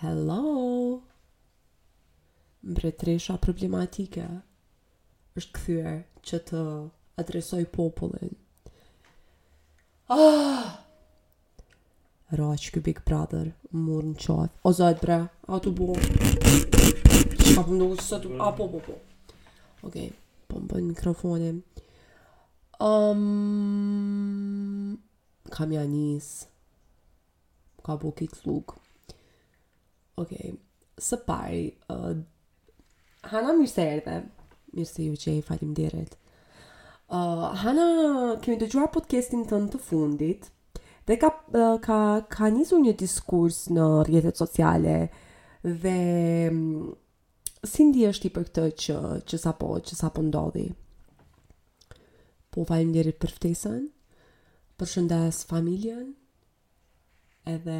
Hello! Mbretëresha problematike është kthyer që të adresojë popullin. Ah! Ra qiky Big Brother, murr në qafë. O Zot bre, a të bo? Që ka përndu po së të... A, po, po, po. Okej, okay, po më bëjnë mikrofonin. Um, kam me ja nis. Ka bo kick slug. Ok, së pari, uh, Hana mirë se erdhe. Mirë se ju gjeta, faleminderit. Uh, Hana, kemi dëgjuar podcastin tënd të fundit, dhe ka, uh, ka, ka nisur një diskurs në rrjetet sociale, dhe um, si ndihesh ti për këtë që, që sapo, që sapo ndodhi? Po faleminderit për ftesën, përshëndes familjen, Edhe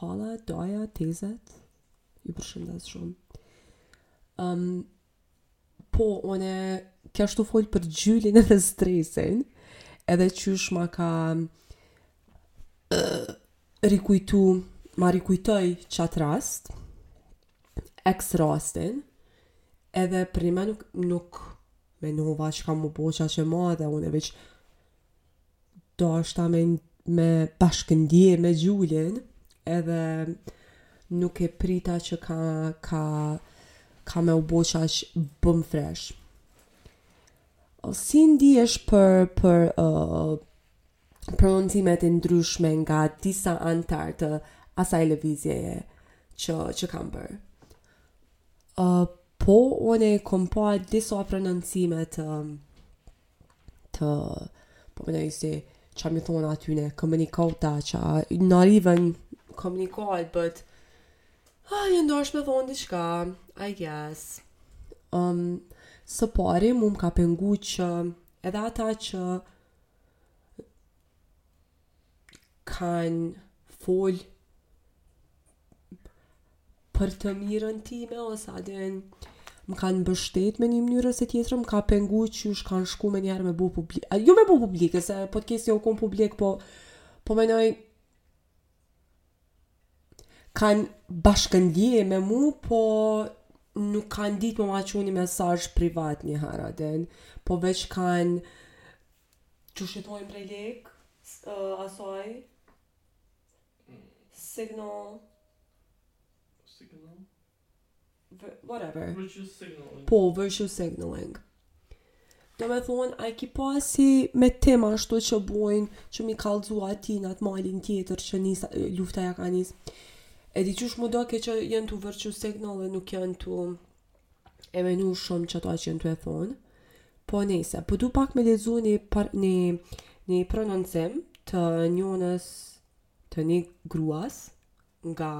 halla, daja, tezet, ju përshëndes shumë. Um, po, une kesh tu fol për Xhulin edhe Stresin, edhe qysh ma ka uh, rikujtu, ma rikujtoi qatë rast, ex rastin, edhe përnime nuk, nuk menova që ka me u bo qaq e madhe, une veç dashta me me bashkëndje me Xhulin edhe nuk e prita që ka ka ka me u bo qaq bum fresh si ndihesh për për uh, prononcimet e ndryshme nga disa anëtarë të asaj lëvizjeje që që kanë bërë uh, po unë i kom pa disa prononcime të uh, të po menoj si ça me ju thonë atyne komunikata që not even komunikata but ah, janë dasht me thonë diçka I guess um, së pari mu më ka pengu që edhe ata që kanë fol për të mirën time ose a din më kanë mbështet me një mënyrë ose tjetër, më ka pengu qysh kanë shku menjëherë me bo publik. A, jo me bo publik, se podcasti u kon publik, po, po menoj, kanë bashkëndje me mu, po nuk kanë ditë me ma çu një mesazh privat njëherë, a din, po veç kanë Qeshtu thojmë prej like, uh, asaj, signal, Signal? whatever. Virtue signaling. Po, virtue signaling. Do me thonë, a i ki pa si me tym ashtu që bojnë, që me i kallzu atij në atë malin tjetër që nisa, e, lufta ja ka nis. E di qysh m'u dokë që janë tu virtue signal edhe nuk janë tu e menu shumë çka ata janë tu e thonë, po nejse, po du pak me lexu ni par, ni, ni prononcim të njonës të ni gruas nga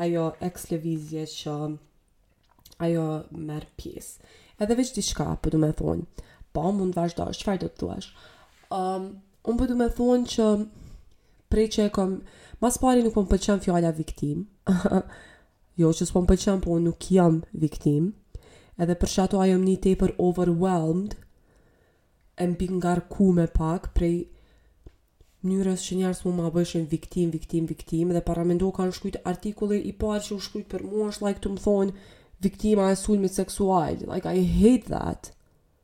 ajo eks lëvizje që ajo merr pjesë. Edhe veç diçka po du me thonë. Po, mund të vazhdosh, çfarë do të thuash? Um, unë po du me thonë që prej që e kom, mas pari nuk po më pëlqen fjala viktim, Jo që s'po m'pëlqen po unë nuk jam viktimë edhe për qato jom ni tepër overwhelmed e e mbingarkume pak prej mnyrës që njerëz m'u ma bojshin viktimë viktimë viktimë dhe paramendo kanë shkrujt artikulli i parë që u shkrujt për mu është like tu m'thonë viktima e sulmit seksual like I hate that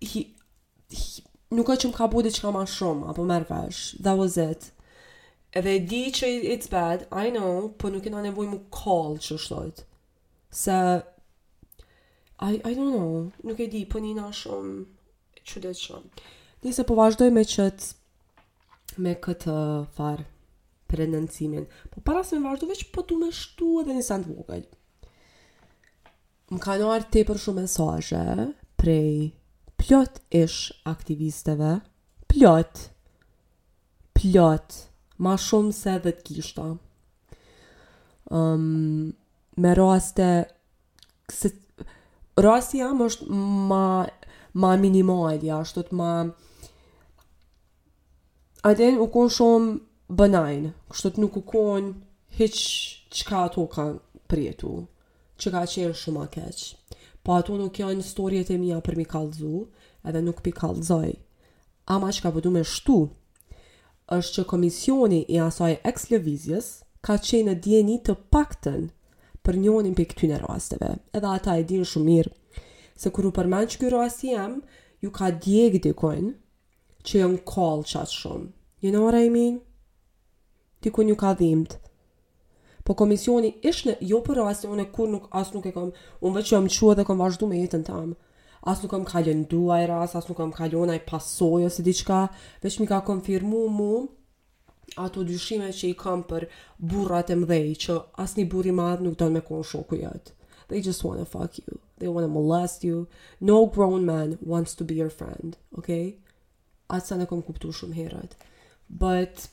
he, he, nuk u kon që më ka bo diçka ma shumë, a po merr vesh, that was it. Edhe e di që it's bad, I know, po nuk jena nevojë m'u call qashtu. Se, I, I don't know, nuk e di, po një na shumë, që dhe shumë. Nejse po vazhdoj me qet, me këtë farë, prononcimin. Po para se me vazhdo veç, po du me shtu edhe një send të vogël. Më kanë ardh tepër shumë mesazhe prej plot ish aktivisteve, plot, plot, ma shumë se dhjetë kishte. Um, me raste, se, rasti jem është ma, ma minimali, ashtu të ma, Aden u konë shumë benign, kështu që nuk u konë hiç çka ato kanë përjetu, që ka qenë shumë ma keq. Po ato nuk janë storjet e mija për me i kallzu, edhe nuk pi kallzoj. Ama çka po du me shtu, është që komisioni i asaj eks lëvizjes, ka qenë në dijeni të paktën për njonin prej këtyne rasteve. Edhe ata e dinë shumë mirë, se kur u përmend ky rasti jem, ju ka djegë dikun, Që jon kallë qaq shumë. You know what I mean? Dikun ju ka dhimbt. Po komisioni ish në, jo për rastin, unë kur nuk, as nuk e kam, unë veç jam çu edhe kam vazhdu me jetën tem. As nuk kam kalu në naj rast, as nuk kam kalu naj pasojë ose diçka, veç mi ka konfirmu mu, ato dyshime që i kam për burrat e mdhej që asnjë burr i madh nuk don me kon shoku jet. They just want to fuck you. They want to molest you. No grown man wants to be your friend. Okay? Atë sen e kom kuptu shumë herët. But,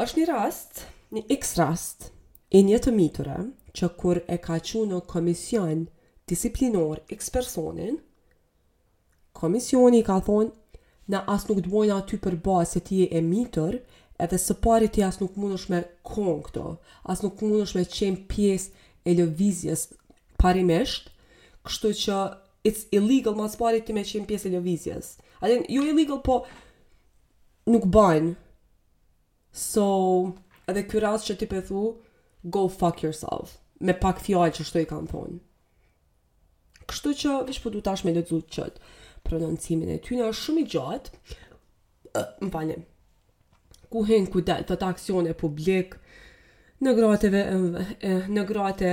është një rast, një x rast, i një të miture, që kur e ka qu në komision disiplinor x personin, Komisioni i ka thonë, Na as nuk të dojna aty për bazë se ti e mitur, edhe së pari ti as nuk munesh me kon këtu, as nuk munesh me qenë pjesë e lëvizjes parimisht, kështu që it's illegal ma së pari ti me qenë pjesë e lëvizjes. As in jo illegal po nuk bën. So, edhe ky rast që ti pe thu, go fuck yourself. Me pak fjalë qështu i kanë thonë. Kështu që, veç po du tash me lexu qëtë prononcimin e tyne, është shumë i gjatë, uh, më falni, ku hen ku dal te aksione publik, në grateve, në grate,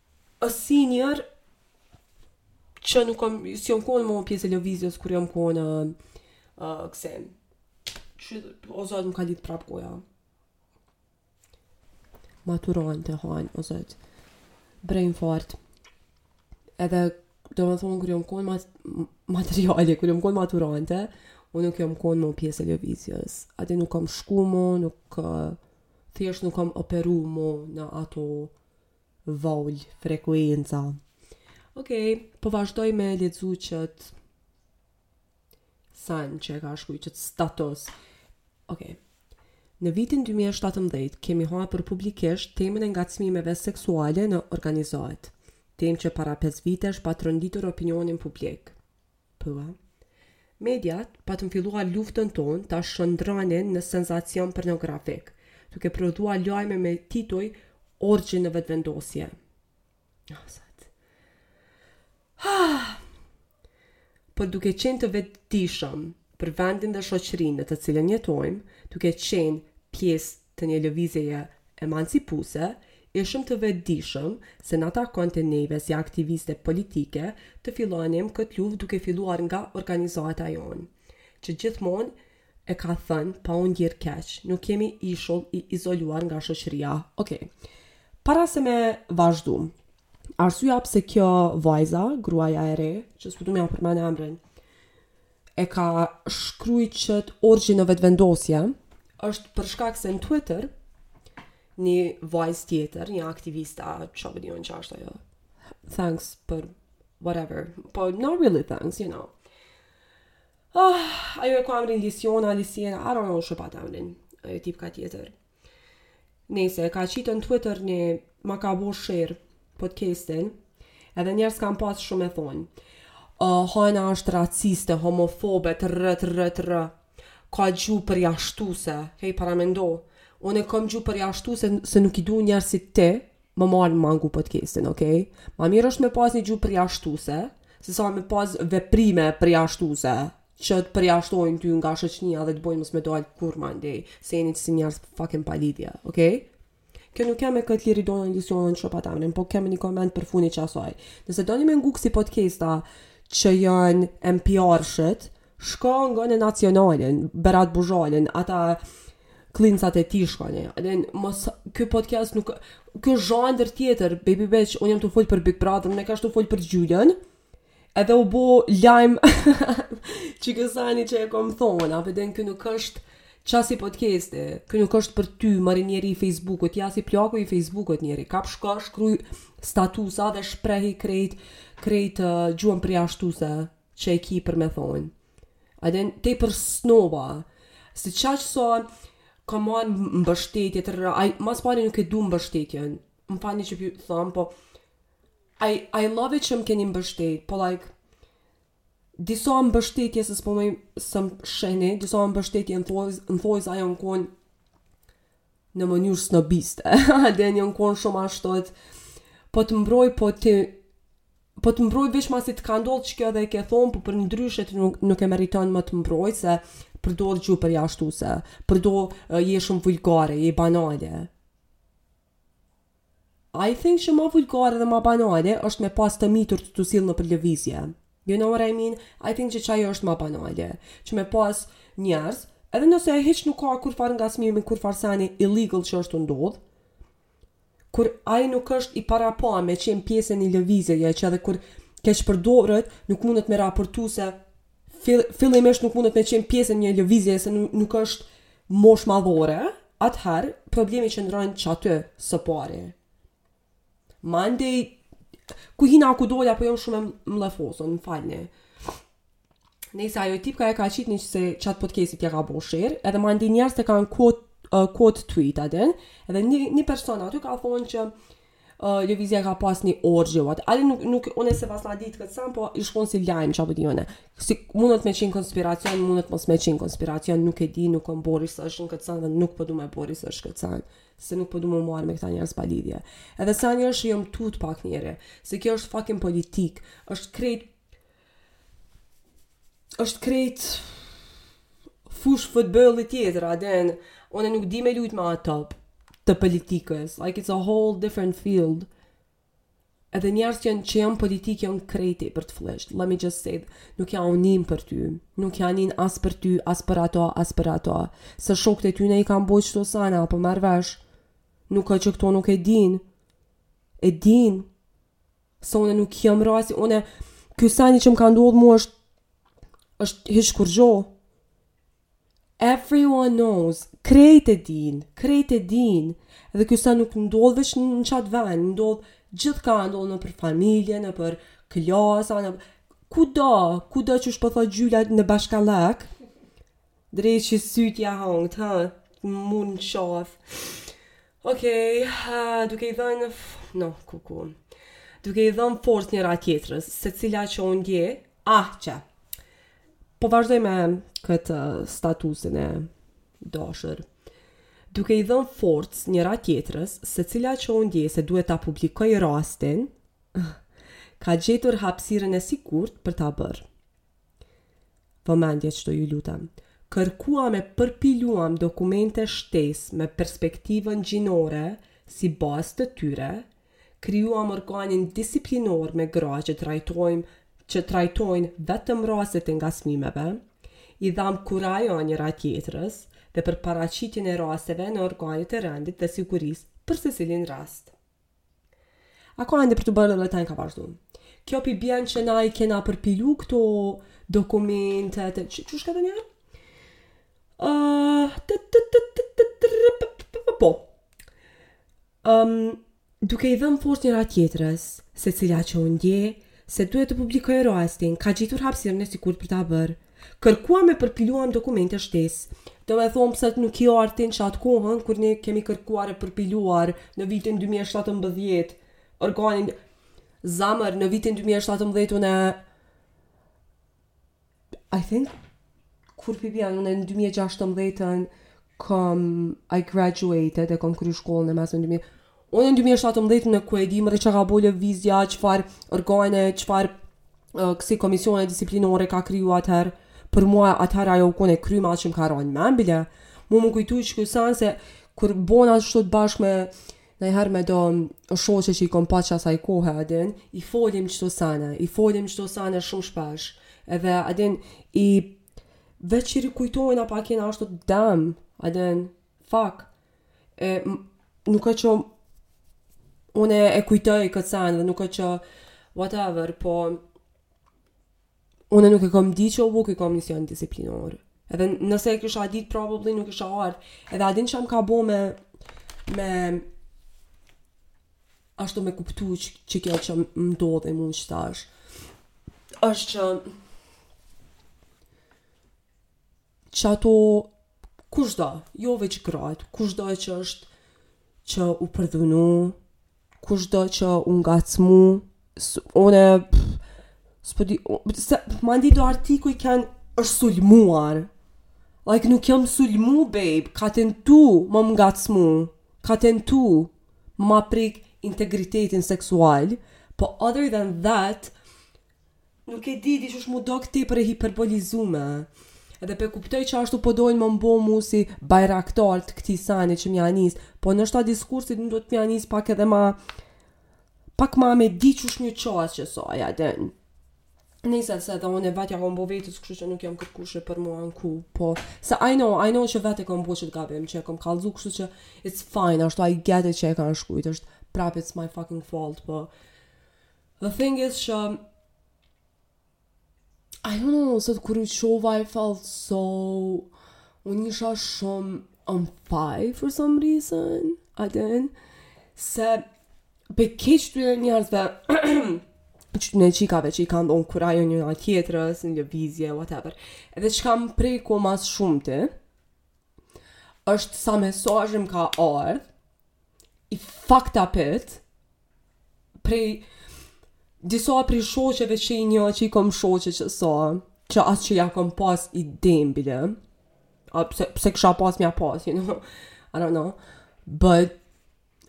a senior që nuk kam, s'jom kon mo pjesë e lëvizjes, kur jom kon e uh, këse. Që, o zot, më ka lidhë prapë goja. Maturante ha, o zot. Brain fart. Edhe, domethonë, kur jom kon mat materiale, kur jom kon maturante, unë nuk jom kon mo pjesë e lëvizjes. Ate nuk kam shku mo, nuk... Uh, thjesht nuk kam operu mo në ato Vol frekuenca. Okej, po vazhdoj me lexu qët sen që e ka shkru, qët status. Okej. Në vitin 2017 kemi hapur publikisht temën e ngacmimeve seksuale në organizatë, temë që para pesë vitesh pat tronditur opinionin publik. Pua. Mediat, patën filluar luftën tonë ta shndërronin në senzacion pornografik, duke prodhuar lajme me tituj Orgji në Vetëvendosje. Oh, sa të... Ah! Por duke qenë të vetëdijshëm për vendin dhe shoqërinë në të cilën jetojmë, duke qenë pjesë të një lëvizjeje emancipuese, ishim të vetëdijshëm se na takonte neve si aktiviste politike të fillonim këtë luftë duke filluar nga organizata jonë, që gjithmonë e ka thënë pa u ndjerë keq, nuk jemi ishull i izoluar nga shoqëria. Okej. Para se me vazhdu, arsyeja pse kjo vajza, gruaja e re, që s'po du me ja përmend emrin, e ka shkrujt qët orgji në Vetëvendosje, është për shkak se në Twitter, një vajzë tjetër, një aktiviste, çka po di unë çka është ajo, thanks for whatever, po not really thanks, you know. Oh, ajo e ka emrin Lisiona, Lisiena, I don't know qysh e pat emrin, ajo tipka tjetër. Nejse, ka qitë në Twitter një, ma ka bo share podcastin, edhe njerëz kanë pas shumë me thonë. Uh, Hana është raciste, homofobe, trr, trr, trr. Ka gjuhë përjashtuse, hej paramendo. Unë kom gjuhë përjashtuse se nuk i du njerëz si ti me ma, ma ngu podcastin, okej? Ma mirë është me pas një gjuhë përjashtuse, sesa me pas veprime përjashtuse, që të përjashtojnë ty nga shoqnia dhe të bojnë mos me dalë kurrë mandej, se jeni qësi njerëz fucking palidhje, okej? Kjo nuk e kam me këtë Liridonën, Lisionën, qysh e pat emrin, po e kam me një koment përfuni qasaj. Nëse doni me ngu kësi podcasta që janë NPR shit, shkoni ngoni Nacionalen, Berat Buzhalën, ata klincat e ti shkoni. Dhe mos, ky podcast nuk, ky zhanër tjetër, baby bitch, unë jam tu fol për Big Brother, unë kam ashtu fol për Xhulin, Edhe u bo lajm qiky seni që e kom thonë, and then ky nuk është qasi podcasti, ky nuk është për ty, more njeri i Facebookut, je si plaku i Facebookut njeri, kap shko shkruj statusa dhe shprehe krejt, krejt uh, gjuhën përjashtuse që e ki për me thonë. And then, te për snova, si qaq sa kom marrë mbështetje trr, ama së pari nuk e du mbështetjen, më falni që po ju thom, po I I love it që më keni mbështet, po like disa mbështetje se s'po më, s'më shihni, disa mbështetje në thojz, në thojza janë kon në mënyrë snobiste. And then janë kon shumë ashtu, po të mbroj, po të po të mbroj veç masi të ka ndodhë qikjo dhe e ke thonë, po përndryshe nuk, nuk e meriton me të mbrojt, se përdor gjuhë përjashtuse, përdor, je shumë vulgare, je banale. I think që ma vulgare dhe ma banale është me pas të mitur tu u sill nëpër lëvizje. You know what I mean? I think që qajo është ma banale. Që me pas njerz, edhe nëse hiq nuk ka kurrfarë ngacmimi, kurrfarë seni illegal që është tu ndodh, kur ai nuk është i parapa me qenë pjesë e ni lëvizjeje që edhe kur keqpërdoret nuk mundet me raportu se fillimisht nuk mundet me qenë pjesë e një lëvizje se nuk, nuk është moshë madhore, atëherë problemi qëndron qaty së pari. Mandej, ku hina ku dola, po jom shumë e mllefosun, më falni. Nejse ajo tipka e ka qitë një pjesë qatë podcastit ja ka bo share, edhe mandej njerëzit e kanë quote, uh, quote tweet, and then, edhe një, një person aty ka thonë që uh, lëvizja ka pas një orë gjevap. Ali nuk, nuk, une s'e pasna ditë këtë sen, po i shkon si lajm qa po di une. Si, mundet me qenë konspiracion, mundet mos me qenë konspiracion, nuk e di, nuk kom bo risërçin këtë sen, dhe nuk po du me bo risërç këtë sen. Se nuk po du m'u marrë me këta njerëz pa lidhje. Edhe sen' që jom tut pak njëherë, se kjo është fucking politik, është krejt është krejt fushë futbolli tjetër, a din, unë nuk di me lujt me ato të politikës, like it's a whole different field. Edhe njerëz që janë, që janë n'politikë janë krejt të përdalë, let me just say, nuk ja nin për ty, nuk ja nin as për ty, as për ato, as për ato, se shokët e tyne i kanë bo qeto sene, a po merr vesh, nuk ka që këta nuk e din, e din, Se unë nuk jam rasti, unë ky seni që më ka ndodhë mua është është hiç kurgjo. Everyone knows, krejt e din, krejt e din. Dhe ky sen nuk ndodh veç në qat vend, ndodh gjithkah, ndodh nëpër familje, nëpër klasa, në kudo, kudo që është po thot Gjyla në pashallëk. Dreqi syt ja hangtë, ha, mun n'qafë. Okej, okay, duke i dhënë, no, ku ku, duke i dhënë forcë njëra tjetrës, secila që ndjeu, ah, që, po vazhdoj me këtë statusin e dashur, duke i dhënë forcë njëra tjetrës, secila që ndjeu se duhet ta publikojë rastin, ka gjetur hapësirën e sigurt për ta bërë. Vëmendje qetu ju lutem. Kërkuam e përpiluam dokumente shtesë me perspektivën gjinore si bazë të tyre, krijuam organin disiplinor me gra që trajtojmë që trajtojnë vetëm rastet e ngacmimeve, i dhamë kurajo njëra tjetrës dhe për paraqitjen e rasteve në organet e rendit dhe sigurisë për secilin rast. A ka ende për të bërë dhe tanë ka vazhdu. Kjo p'i bjen që na i kena përpilu këto dokumente të... Që, që shka, ta nihër? Po. Um, duke i dhënë forcë njëra tjetrës, secila që ndjeu se duhet të publikojë rastin, ka gjetur hapësirën e sigurt për ta bërë, Kërkuam e përpiluam dokumente shtesë. Domethënë pse nuk i erdhën qatë kohën kur ne kemi kërkuar e përpiluar në vitin dy mijë e shtatëmbëdhjetë organin zemër në vitin dy mijë e shtatëmbëdhjetë unë I think kur p'i bjen unë në dy mijë e gjashtëmbëdhjetë kom I graduated e kom kryer shkollën e mesme në dy mijë Unë në dy mijë e shtatëmbëdhjetë nuk e di më dhe çka ka bo lëvizja, çfarë organe, çfarë kësi komisione disiplinore ka kriju atëherë, për mua atëherë ajo u kone kryma atë që më ka rënë në men bile. Mu m'u kujtu qeky sen se kur bon ashtu të bashkë me nëjëherë me do shoqe që i kom pa që asaj kohe, a din, i folim qëto sene, i folim qëto sene shumë shpesh. Edhe, a din, i veç i rikujtojna po kena ashtu të dem, a din, fak. E, nuk o që unë e kujtoj këtë sen dhe nuk o që whatever, po unë nuk e kom dit që u bo ky komision disiplinor. Edhe nëse e kisha ditë, probably nuk isha ardhë. Edhe a din çka m'ka bo me, me ashtu me kuptu që, që kjo që m'ndodhi mu qetash, është që qato kushdo, jo veç gratë, kushdo që është që u përdhunu, kushdo që u ngacmu, une, s'po di, se, m'a nxi do artikuj kanë është sulmuar, like nuk jam sulmu, babe, ka tentu me më ngacmu, ka tentu me ma prek integritetin seksual, po other than that, Nuk e di, disi m'u dok tepër e hiperbolizume. Edhe pe kuptoj që ashtu po dojnë me m'bo mu si bajraktar të këtij seni që me ja nis, po ndoshta diskursit i duhet me ja nis pak edhe ma pak ma me di qysh mju qas kësaj a din. Nëse edhe unë vetë ja kam bo vetës, kështu që nuk jam kërkushë për m'u anku, po, se I know, I know që vetë e kam bo qet gabim, që e kam kalzu, kështu që it's fine, ashtu I get it që e kanë shkrujt, është prap it's my fucking fault, po, The thing is që I don't know, sot kur i çova I felt so Unë isha shumë on fire for some reason a din Se për qet e njerëzve Që të e çikave që i ka ndodh Kur ajo njëna tjetrës N'lëvizje, whatever Edhe çka m'preku mas shumti është sa mesazhe më ka ardhur e fucked up prej disa prej shoqeve që i njoh që i kom shoqe qe sa që as që ja kom pas idenë bile a pse, pse kësha pas me ja pas you know I don't know but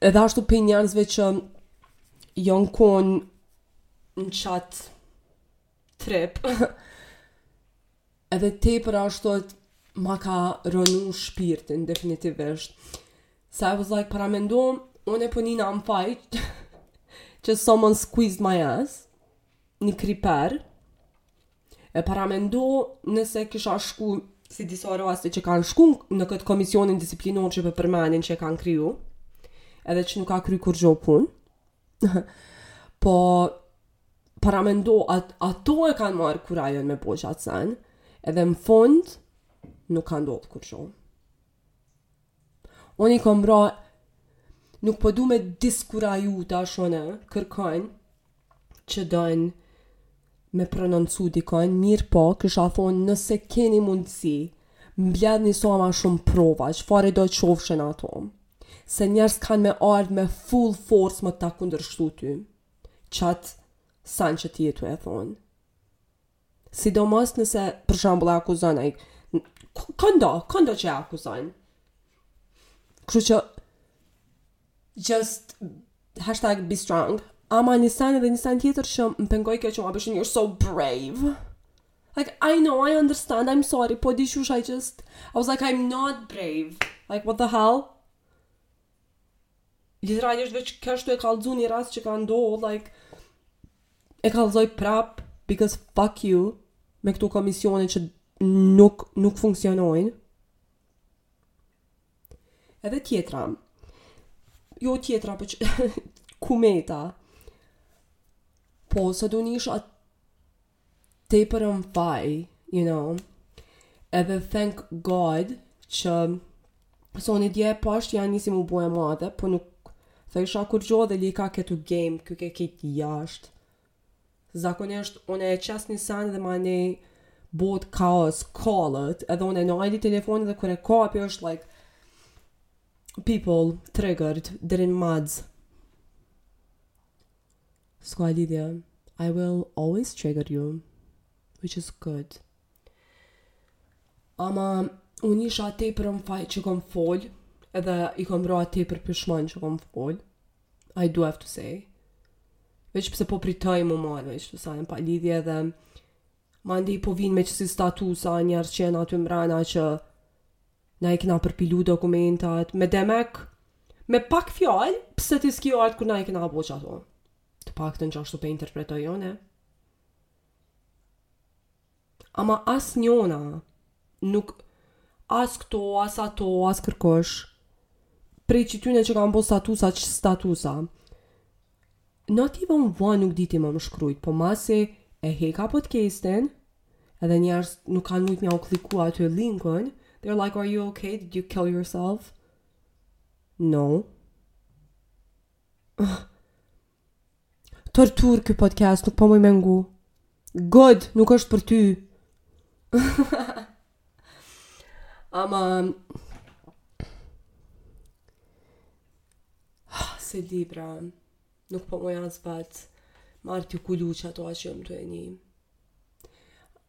edhe ashtu prej njerëzve që janë kon në qatë trip Edhe tepër ashtu ma ka rrënu shpirtin definitivisht. So I was like, paramendo, unë e po nina n'faj, që someone squeezed my ass, një kriper, e paramendo nëse kisha shku, si disa raste që kanë shku në këtë komisionin disiplinor që po e përmenin që e kanë kriju, edhe që nuk ka kry kurgjo punë, Po paramendo at, ato e kanë marrë kurajën me bo qat sen, edhe në fund nuk ka ndodhë kurgjo. Unë i kom, bra, nuk po du me diskuraju tash unë kërkon që dojnë me prononcu dikon, mirëpo kisha thonë nëse keni mundësi, mbledhni sa ma shumë prova, çfarëdo qofshin ato. Se njerëz kanë me ardhë me full forcë me ta kundërshtu ty, qat sen që ti je tu e thonë. Sidomos nëse, për shembull, e akuzon ai, kondo, kondo që e akuzon. Kështu që, Just hashtag be strong. Ama një sen dhe një sen tjetër që më pengoj kjo që ma bojshin you're so brave. Like, I know, I understand, I'm sorry, po dysh, I just, I was like, I'm not brave. Like, what the hell? Literally është veç kështu e kallxu një rast që ka ndodhë, like, e kallxoj prap, because fuck you, me këto komisione që nuk, nuk funksionojnë. Edhe tjetra. Jo tjetra, po që... kumeta. Po, sido, unë isha tepër në faj, you know. Edhe thank God që... So, unë dje e pashë që ja nisi m'u bo e madhe, po nuk... Thojsha kurgjo dhe like këtu game, këtë këtë jashtë. Zakonisht unë e qes një sen dhe manej bohet kaos, kallët, edhe unë e nali telefonin dhe kur e kapi është like people triggered deri në max. S'ka lidhje. I will always trigger you, which is good. Ama unë isha tepër në faj që kom fol, edhe i kom ra tepër pishman që kom fol. I do have to say. Veç se po pritoj m'u marrë veç me sene palidhje dhe mandej po vinë me qësi statusa njerëz që jenë aty mrena që na i kena përpilu dokumentat, me demek, me pak fjalë, pse ti s'ki ardhë kur na i kena bo qato. Të paktën unë qashtu pe interpretoj jo, ne? Ama as njona nuk as këto as ato as kërkosh prej qityne që kam bo statusa që statusa not even one nuk diti me më shkrujt po masi e heka podcastin edhe njerëz nuk kanë mujt me kliku aty linkën they're like are you okay did you kill yourself no Tortur ky podcast, nuk po moj me ngu. Good, nuk është për ty. Ama... Ah, s'e di, bra. Nuk po moj asë batë. Marë t'ju kullu që ato ashtë jëmë të e një.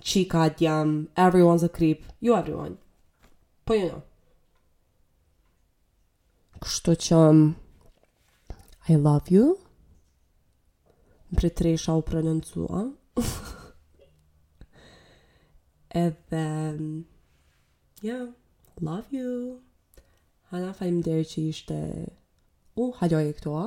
Çika, djem, everyone's a creep. Jo everyone. Po you know, jo. Kështu që um, I love you. Mbretresha u prononcua. Edhe um, yeah, love you. Hana faleminderit që ishte u uh, haloj këtu a.